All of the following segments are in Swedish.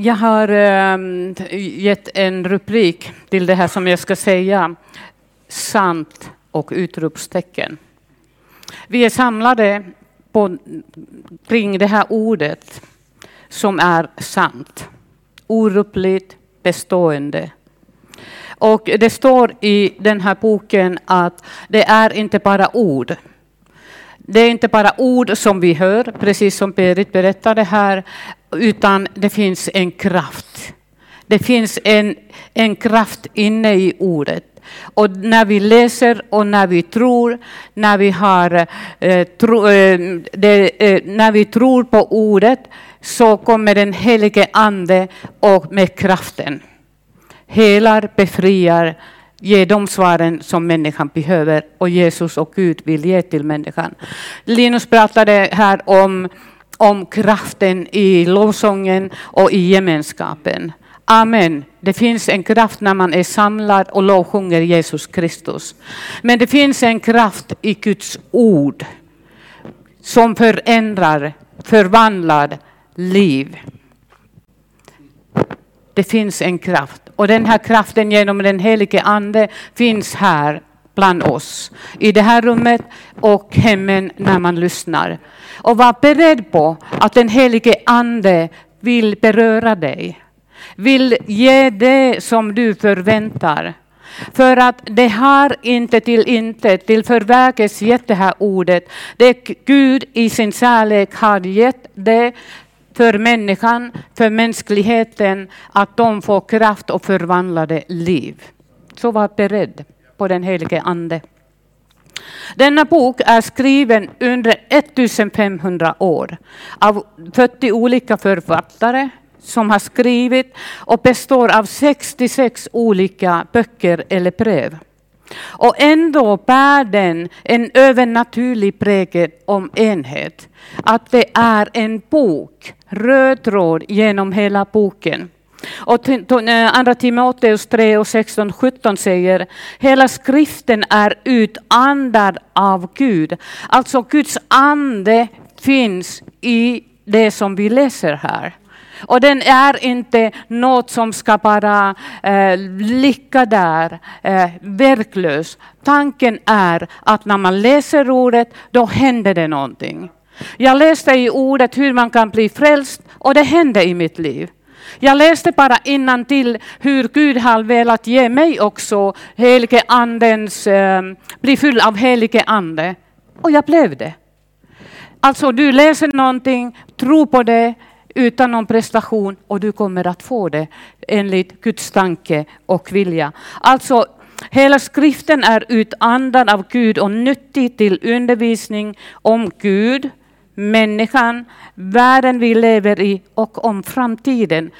Jag har ehm, gett en rubrik till det här som jag ska säga. Sant och utropstecken. Vi är samlade på, kring det här ordet som är sant. Orubbligt, bestående. Och det står i den här boken att det är inte bara ord. Det är inte bara ord som vi hör, precis som Berit berättade här, utan det finns en kraft. Det finns en, en kraft inne i ordet. Och när vi läser och när vi tror, när vi, har, eh, tro, eh, det, eh, när vi tror på ordet, så kommer den helige Ande och med kraften helar, befriar, Ge de svaren som människan behöver och Jesus och Gud vill ge till människan. Linus pratade här om, om kraften i lovsången och i gemenskapen. Amen. Det finns en kraft när man är samlad och lovsjunger Jesus Kristus. Men det finns en kraft i Guds ord som förändrar, förvandlar liv. Det finns en kraft och den här kraften genom den helige Ande finns här bland oss. I det här rummet och hemmen när man lyssnar. Och var beredd på att den helige Ande vill beröra dig. Vill ge det som du förväntar. För att det har inte till intet, till förverkes gett det här ordet. Det Gud i sin kärlek har gett det för människan, för mänskligheten, att de får kraft och förvandlade liv. Så var beredd på den helige Ande. Denna bok är skriven under 1500 år av 40 olika författare som har skrivit och består av 66 olika böcker eller brev. Och ändå bär den en övernaturlig prägel om enhet. Att det är en bok, röd tråd genom hela boken. Och eh, andra Timoteus 3 och 16, 17 säger, hela skriften är utandad av Gud. Alltså Guds ande finns i det som vi läser här. Och den är inte något som ska bara eh, ligga där eh, verklös. Tanken är att när man läser ordet, då händer det någonting. Jag läste i ordet hur man kan bli frälst och det hände i mitt liv. Jag läste bara innan till hur Gud har velat ge mig också helige andens, eh, bli full av helige ande. Och jag blev det. Alltså du läser någonting, tro på det, utan någon prestation och du kommer att få det enligt Guds tanke och vilja. Alltså Hela skriften är utandad av Gud och nyttig till undervisning om Gud, människan, världen vi lever i och om framtiden.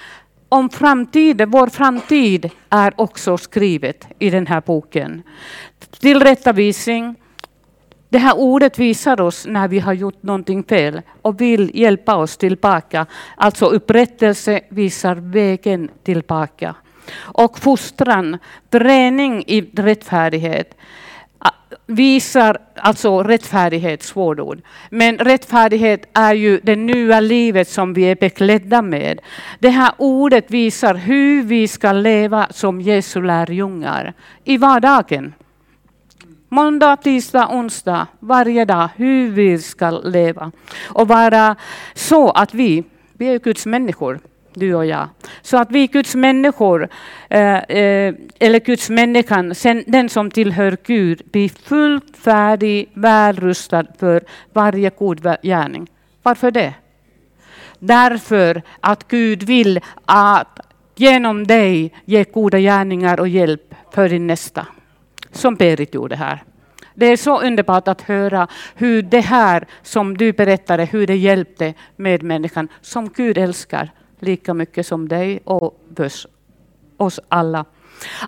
Om framtiden, vår framtid är också skrivet i den här boken. Tillrättavisning, det här ordet visar oss när vi har gjort någonting fel och vill hjälpa oss tillbaka. Alltså upprättelse visar vägen tillbaka. Och fostran, träning i rättfärdighet visar alltså rättfärdighet, svårord. Men rättfärdighet är ju det nya livet som vi är beklädda med. Det här ordet visar hur vi ska leva som Jesu lärjungar i vardagen. Måndag, tisdag, onsdag, varje dag, hur vi ska leva. Och vara så att vi, vi är Guds människor, du och jag. Så att vi Guds människor, eh, eh, eller Guds människan, den som tillhör Gud, blir fullt färdig, välrustad för varje god gärning. Varför det? Därför att Gud vill att genom dig ge goda gärningar och hjälp för din nästa som Berit gjorde här. Det är så underbart att höra hur det här som du berättade, hur det hjälpte medmänniskan som Gud älskar lika mycket som dig och oss alla.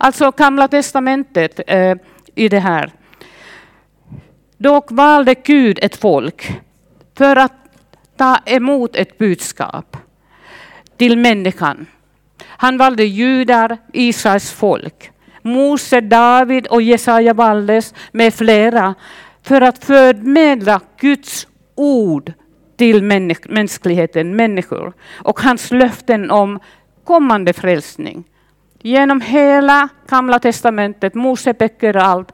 Alltså Gamla testamentet eh, i det här. Dock valde Gud ett folk för att ta emot ett budskap till människan. Han valde judar, Israels folk. Mose, David och Jesaja valdes med flera för att förmedla Guds ord till mänskligheten, människor. Och hans löften om kommande frälsning. Genom hela Gamla testamentet, Moseböcker och allt,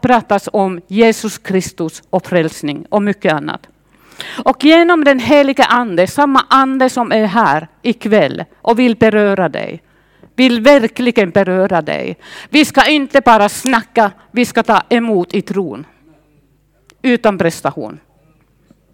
pratas om Jesus Kristus och frälsning och mycket annat. Och genom den heliga ande, samma ande som är här ikväll och vill beröra dig, vill verkligen beröra dig. Vi ska inte bara snacka, vi ska ta emot i tron. Utan prestation.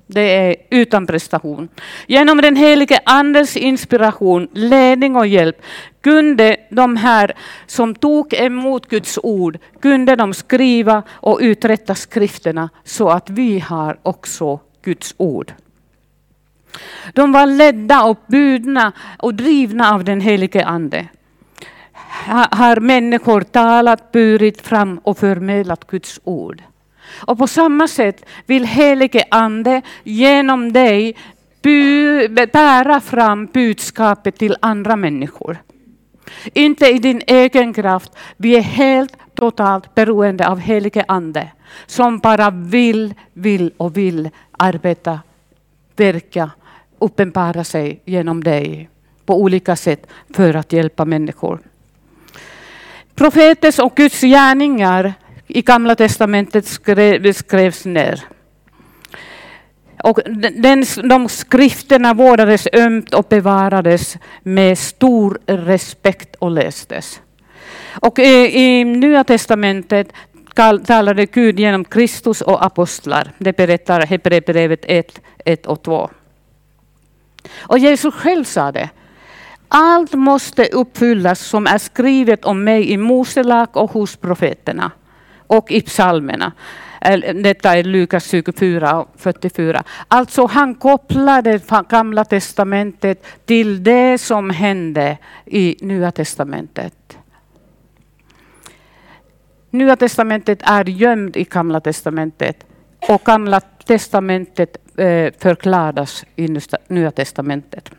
Det är utan prestation. Genom den helige andes inspiration, ledning och hjälp kunde de här som tog emot Guds ord, kunde de skriva och uträtta skrifterna så att vi har också Guds ord. De var ledda och budna och drivna av den helige Ande. Har människor talat, burit fram och förmedlat Guds ord. Och på samma sätt vill helige Ande genom dig bära fram budskapet till andra människor. Inte i din egen kraft. Vi är helt totalt beroende av helige Ande som bara vill, vill och vill arbeta, verka, uppenbara sig genom dig på olika sätt för att hjälpa människor. Profeters och Guds gärningar i Gamla testamentet skrev, skrevs ner. Och den, de skrifterna vårdades ömt och bevarades med stor respekt och lästes. Och i, i Nya testamentet talade Gud genom Kristus och apostlar. Det berättar Hebreerbrevet 1, 1 och 2. Och Jesus själv sa det. Allt måste uppfyllas som är skrivet om mig i Mose lag och hos profeterna och i psalmerna. Detta är Lukas 24 och 44. Alltså han kopplade Gamla testamentet till det som hände i Nya testamentet. Nya testamentet är gömd i Gamla testamentet och Gamla testamentet eh, förklaras i Nya testamentet.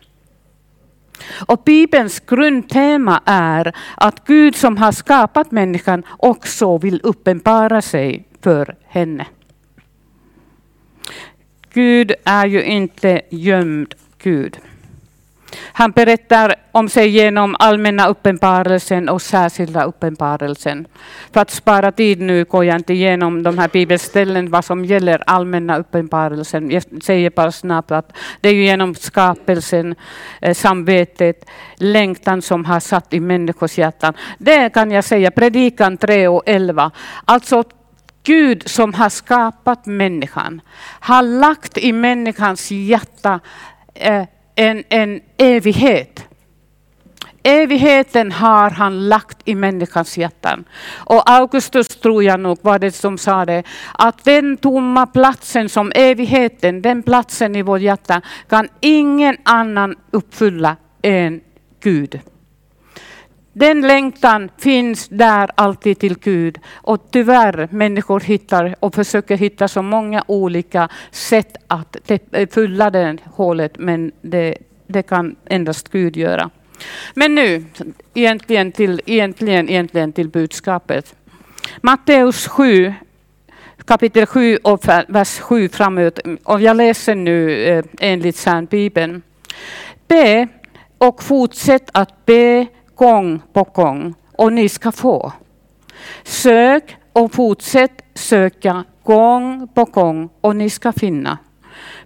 Och Bibelns grundtema är att Gud som har skapat människan också vill uppenbara sig för henne. Gud är ju inte gömd Gud. Han berättar om sig genom allmänna uppenbarelsen och särskilda uppenbarelsen. För att spara tid nu går jag inte igenom de här bibelställen vad som gäller allmänna uppenbarelsen. Jag säger bara snabbt att det är genom skapelsen, eh, samvetet, längtan som har satt i människors hjärtan. Det kan jag säga, predikan 3 och 11. Alltså Gud som har skapat människan har lagt i människans hjärta eh, en, en evighet. Evigheten har han lagt i människans hjärtan. Och Augustus tror jag nog var det som sa det, att den tomma platsen som evigheten, den platsen i vårt hjärta kan ingen annan uppfylla än Gud. Den längtan finns där alltid till Gud och tyvärr människor hittar och försöker hitta så många olika sätt att eh, fylla det hålet men det, det kan endast Gud göra. Men nu egentligen till, egentligen, egentligen till budskapet. Matteus 7, kapitel 7 och vers 7 framåt. Och jag läser nu eh, enligt Särnbibeln. Be och fortsätt att be gång på gång och ni ska få. Sök och fortsätt söka gång på gång och ni ska finna.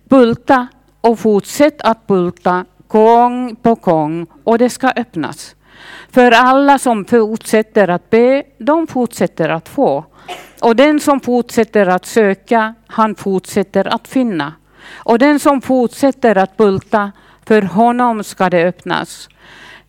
Bulta och fortsätt att bulta gång på gång och det ska öppnas. För alla som fortsätter att be, de fortsätter att få. Och den som fortsätter att söka, han fortsätter att finna. Och den som fortsätter att bulta, för honom ska det öppnas.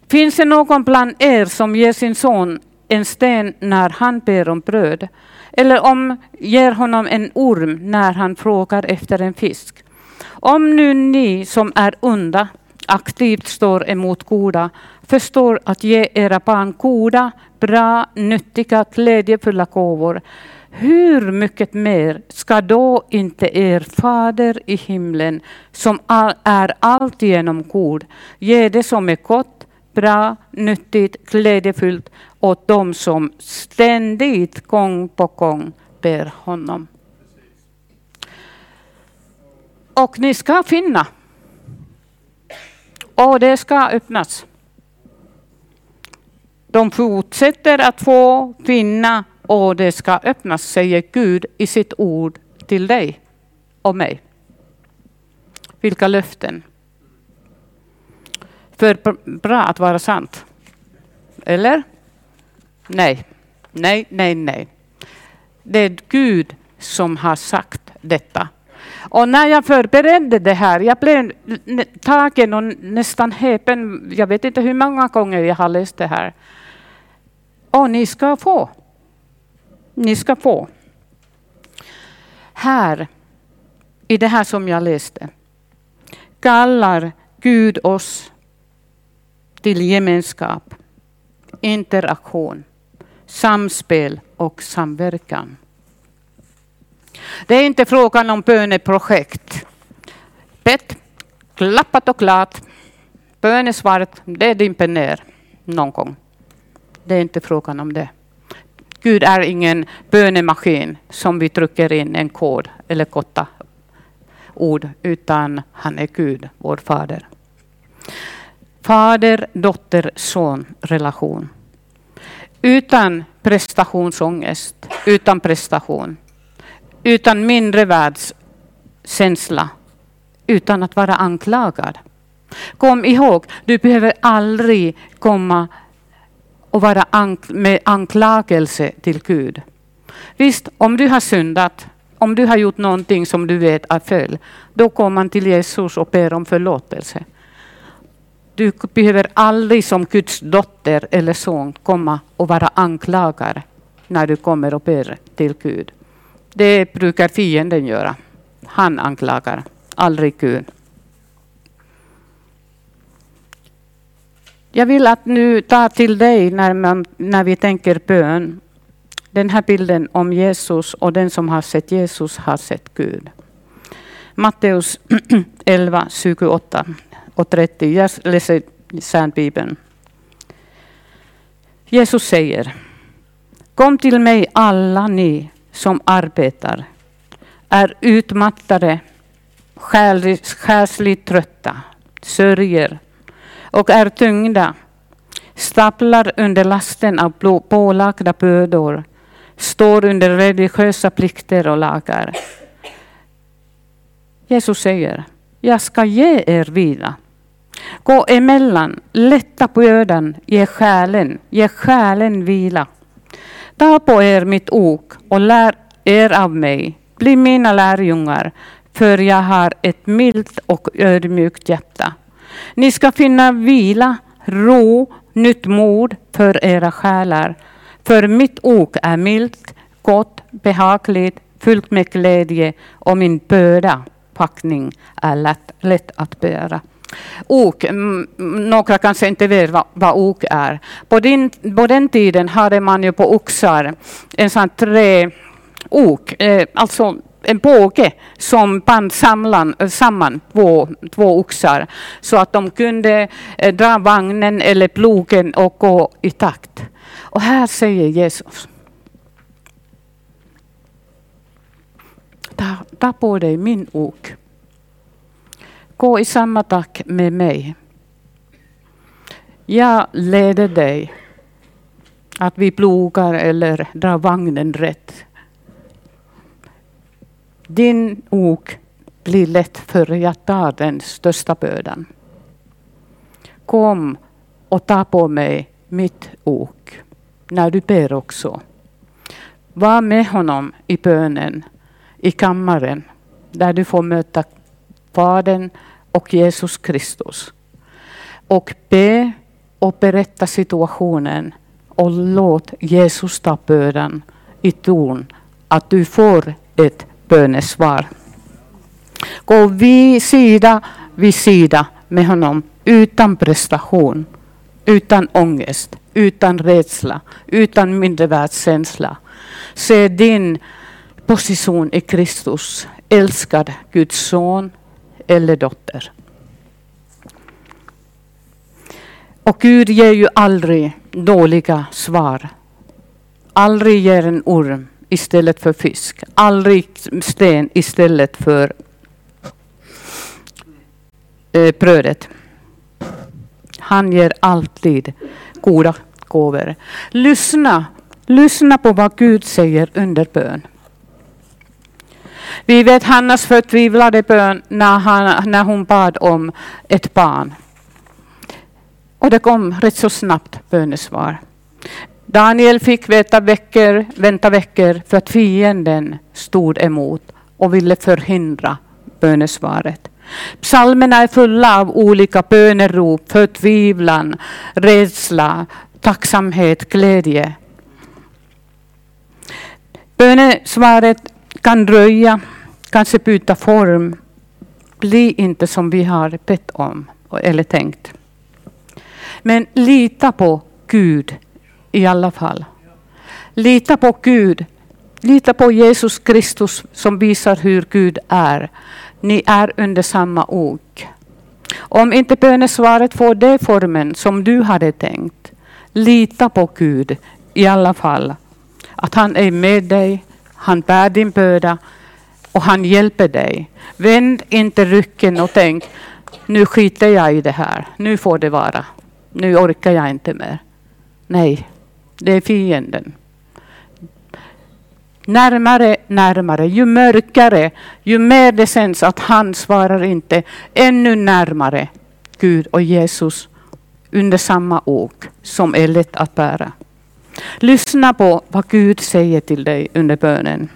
Finns det någon bland er som ger sin son en sten när han ber om bröd? Eller om ger honom en orm när han frågar efter en fisk? Om nu ni som är onda aktivt står emot goda, förstår att ge era barn goda, bra, nyttiga, glädjefulla gåvor, hur mycket mer ska då inte er fader i himlen, som är alltigenom god, ge det som är gott bra, nyttigt, glädjefullt åt dem som ständigt, gång på gång ber honom. Och ni ska finna. Och det ska öppnas. De fortsätter att få finna och det ska öppnas, säger Gud i sitt ord till dig och mig. Vilka löften. För bra att vara sant. Eller? Nej, nej, nej, nej. Det är Gud som har sagt detta. Och när jag förberedde det här, jag blev tagen och nästan häpen. Jag vet inte hur många gånger jag har läst det här. Och ni ska få. Ni ska få. Här, i det här som jag läste, kallar Gud oss till gemenskap, interaktion, samspel och samverkan. Det är inte frågan om böneprojekt. Bett, klappat och klart. Bönesvaret, det dimper ner någon gång. Det är inte frågan om det. Gud är ingen bönemaskin som vi trycker in en kod eller korta ord, utan han är Gud, vår fader. Fader, dotter, son relation. Utan prestationsångest, utan prestation, utan mindre världskänsla, utan att vara anklagad. Kom ihåg, du behöver aldrig komma och vara ank med anklagelse till Gud. Visst, om du har syndat, om du har gjort någonting som du vet är fel, då kommer man till Jesus och ber om förlåtelse. Du behöver aldrig som Guds dotter eller son komma och vara anklagare när du kommer och ber till Gud. Det brukar fienden göra. Han anklagar, aldrig Gud. Jag vill att nu ta till dig när, man, när vi tänker bön. Den här bilden om Jesus och den som har sett Jesus har sett Gud. Matteus 11, 28 och 30. Jag läser Särnbibeln. Jesus säger Kom till mig alla ni som arbetar, är utmattade, själsligt trötta, sörjer och är tyngda, staplar under lasten av pålagda bördor, står under religiösa plikter och lagar. Jesus säger, jag ska ge er vila. Gå emellan, lätta på bördan, ge själen, ge själen vila. Ta på er mitt ok och lär er av mig. Bli mina lärjungar, för jag har ett milt och ödmjukt hjärta. Ni ska finna vila, ro, nytt mod för era själar. För mitt ok är milt, gott, behagligt, fyllt med glädje och min börda, packning, är lätt, lätt att bära. Ok, några kanske inte vet vad, vad ok är. På, din, på den tiden hade man ju på oxar en sån trä ok, eh, alltså en båge som band samman, eh, samman två, två oxar så att de kunde eh, dra vagnen eller plogen och gå i takt. Och här säger Jesus Ta, ta på dig min ok Gå i samma takt med mig. Jag leder dig. Att vi plogar eller drar vagnen rätt. Din ok blir lätt för jag tar den största bördan. Kom och ta på mig mitt ok. När du ber också. Var med honom i bönen, i kammaren, där du får möta Fadern och Jesus Kristus. Och be och berätta situationen och låt Jesus ta bönen i ton. att du får ett bönesvar. Gå vi sida vid sida med honom utan prestation, utan ångest, utan rädsla, utan mindervärdskänsla. Se din position i Kristus, älskad Guds son eller dotter. Och Gud ger ju aldrig dåliga svar. Aldrig ger en orm istället för fisk. Aldrig sten istället för eh, brödet. Han ger alltid goda, gåvor. Lyssna, lyssna på vad Gud säger under bön. Vi vet Hannas förtvivlade bön när, han, när hon bad om ett barn. Och det kom rätt så snabbt bönesvar. Daniel fick veta veckor, vänta veckor för att fienden stod emot och ville förhindra bönesvaret. Psalmerna är fulla av olika bönerop, förtvivlan, rädsla, tacksamhet, glädje. Bönesvaret kan dröja, kanske byta form. Bli inte som vi har bett om eller tänkt. Men lita på Gud i alla fall. Lita på Gud. Lita på Jesus Kristus som visar hur Gud är. Ni är under samma ok. Om inte bönesvaret får den formen som du hade tänkt, lita på Gud i alla fall. Att han är med dig, han bär din börda och han hjälper dig. Vänd inte ryggen och tänk, nu skiter jag i det här, nu får det vara. Nu orkar jag inte mer. Nej, det är fienden. Närmare, närmare. Ju mörkare, ju mer det känns att han svarar inte. Ännu närmare Gud och Jesus under samma ok som är lätt att bära. Lyssna på vad Gud säger till dig under bönen.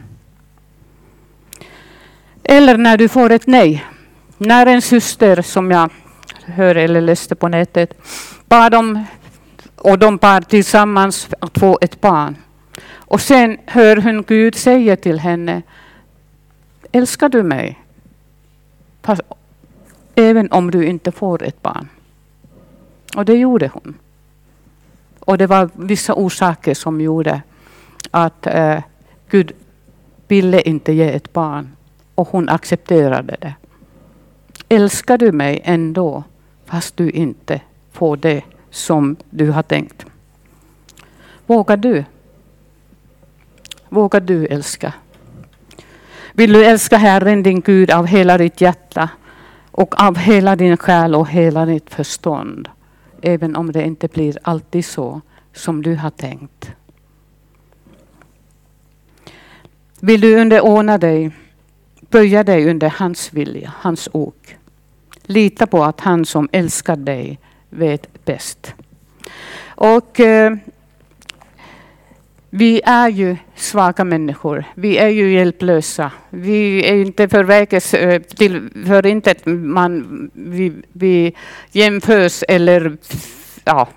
Eller när du får ett nej. När en syster som jag hör eller läste på nätet bad om och de bad tillsammans att få ett barn. Och sen hör hon Gud säga till henne, älskar du mig? Fast, även om du inte får ett barn. Och det gjorde hon. Och det var vissa orsaker som gjorde att eh, Gud ville inte ge ett barn. Och hon accepterade det. Älskar du mig ändå fast du inte får det som du har tänkt? Vågar du? Vågar du älska? Vill du älska Herren din Gud av hela ditt hjärta och av hela din själ och hela ditt förstånd? Även om det inte blir alltid så som du har tänkt. Vill du underordna dig, böja dig under hans vilja, hans ok. Lita på att han som älskar dig vet bäst. Och eh, vi är ju svaga människor. Vi är ju hjälplösa. Vi är inte förväkes eh, till för inte man vi, vi jämförs eller ja,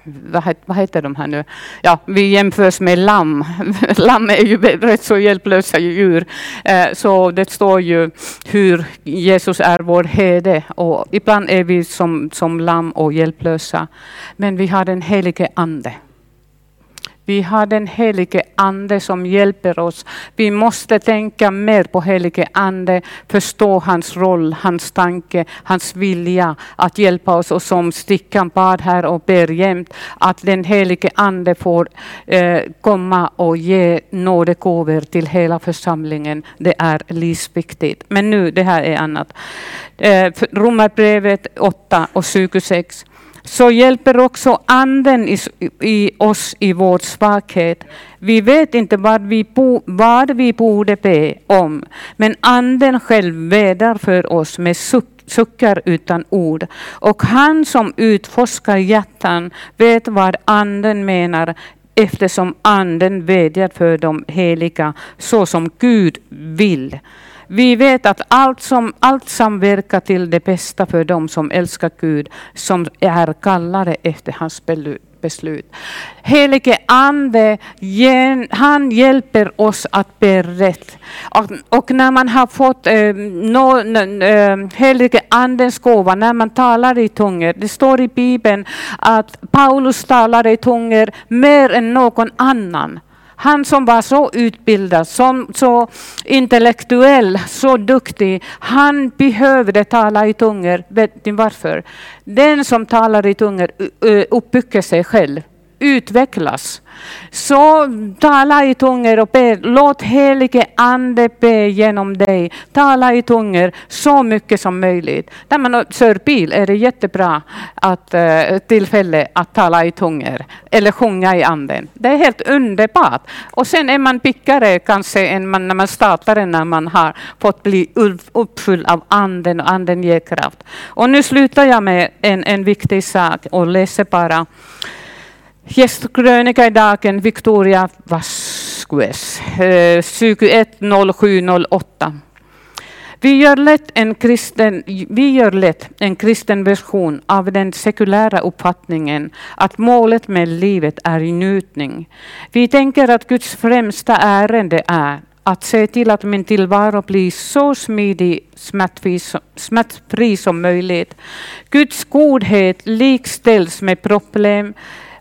vad, heter de här nu? Ja, vi jämförs med lamm. lamm är ju rätt så hjälplösa djur. Eh, så det står ju hur Jesus är vår herde och ibland är vi som, som lamm och hjälplösa. Men vi har den helige Ande vi har den helige Ande som hjälper oss. Vi måste tänka mer på helige Ande, förstå hans roll, hans tanke, hans vilja att hjälpa oss. Och som Stickan bad här och ber jämt, att den helige Ande får eh, komma och ge nådegåvor till hela församlingen. Det är livsviktigt. Men nu, det här är annat. Eh, Romarbrevet 8 och 26 så hjälper också anden i, i, oss i vår svaghet. Vi vet inte vad vi, bo, vad vi borde be om, men anden själv vädrar för oss med suck, suckar utan ord. Och han som utforskar hjärtan vet vad anden menar eftersom anden vädjar för de heliga så som Gud vill. Vi vet att allt, som, allt samverkar till det bästa för dem som älskar Gud, som är kallade efter hans beslut. Helige Ande, han hjälper oss att be rätt. Och, när man har fått eh, no, eh, helige Andens gåva, när man talar i tungor, det står i Bibeln att Paulus talar i tungor mer än någon annan. Han som var så utbildad, som, så intellektuell, så duktig, han behövde tala i tungor. Vet ni varför? Den som talar i tungor uppbygger sig själv utvecklas. Så tala i tungor och be. Låt helige ande be genom dig. Tala i tungor så mycket som möjligt. När man kör bil är det jättebra att, eh, tillfälle att tala i tungor eller sjunga i anden. Det är helt underbart. Och sen är man pickare kanske än man, när man startar när man har fått bli uppfylld av anden och anden ger kraft. Och nu slutar jag med en, en viktig sak och läser bara Gästkrönika i dagen Victoria Vasquez, eh, 210708. Vi gör, lätt en kristen, vi gör lätt en kristen version av den sekulära uppfattningen att målet med livet är njutning. Vi tänker att Guds främsta ärende är att se till att min tillvaro blir så smidig, smärtfri som möjligt. Guds godhet likställs med problem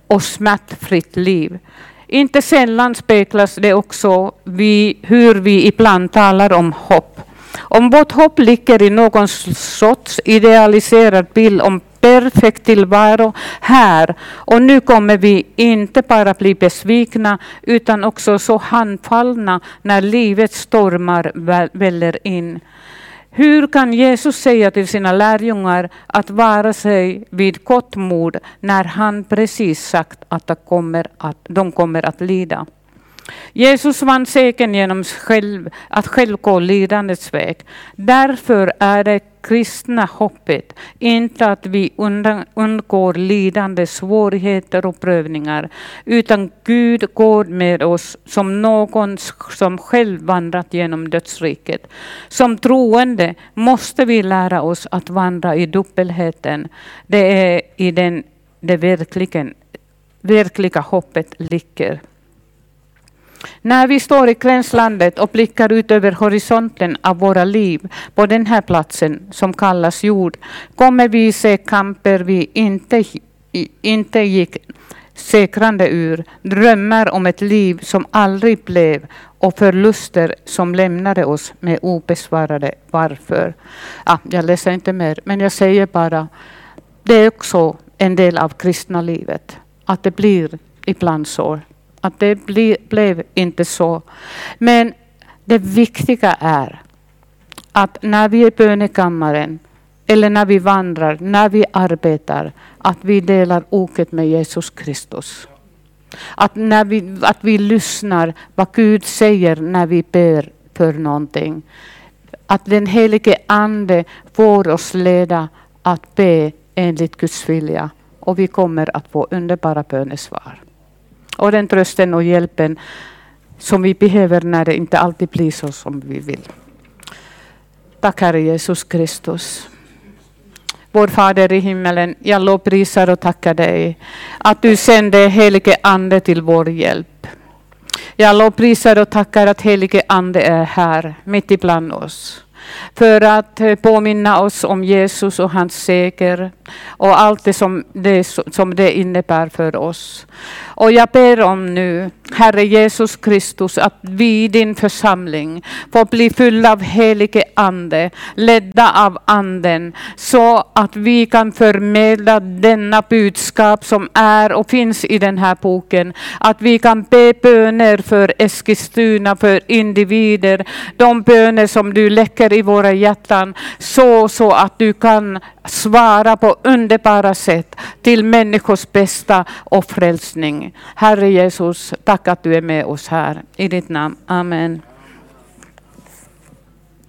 och smärtfritt liv. Inte sällan speglas det också vi, hur vi ibland talar om hopp. Om vårt hopp ligger i någon sorts idealiserad bild om perfekt tillvaro här och nu kommer vi inte bara bli besvikna utan också så handfallna när livets stormar väller in. Hur kan Jesus säga till sina lärjungar att vara sig vid gott mod när han precis sagt att de kommer att, de kommer att lida? Jesus vann säkert genom själv, att själv gå lidandets väg. Därför är det kristna hoppet inte att vi undgår lidande, svårigheter och prövningar, utan Gud går med oss som någon som själv vandrat genom dödsriket. Som troende måste vi lära oss att vandra i dubbelheten. Det är i den det verkligen, verkliga hoppet ligger. När vi står i gränslandet och blickar ut över horisonten av våra liv på den här platsen som kallas jord kommer vi se kamper vi inte, inte gick säkrande ur, drömmar om ett liv som aldrig blev och förluster som lämnade oss med obesvarade varför. Ah, jag läser inte mer, men jag säger bara, det är också en del av kristna livet, att det blir ibland så att det bli, blev inte så. Men det viktiga är att när vi är i bönekammaren eller när vi vandrar, när vi arbetar, att vi delar oket med Jesus Kristus. Att, när vi, att vi lyssnar vad Gud säger när vi ber för någonting. Att den helige Ande får oss leda att be enligt Guds vilja. Och vi kommer att få underbara bönesvar och den trösten och hjälpen som vi behöver när det inte alltid blir så som vi vill. Tack Herre Jesus Kristus. Vår Fader i himmelen, jag lovprisar och tackar dig att du sände helige Ande till vår hjälp. Jag lovprisar och tackar att helige Ande är här mitt ibland oss för att eh, påminna oss om Jesus och hans seger och allt det som det, som det innebär för oss. Och jag ber om nu, Herre Jesus Kristus, att vi i din församling får bli fulla av helige Ande, ledda av Anden, så att vi kan förmedla denna budskap som är och finns i den här boken. Att vi kan be böner för Eskilstuna, för individer, de böner som du läcker i våra hjärtan, så, så att du kan svara på underbara sätt till människors bästa och frälsning. Herre Jesus, tack att du är med oss här. I ditt namn. Amen.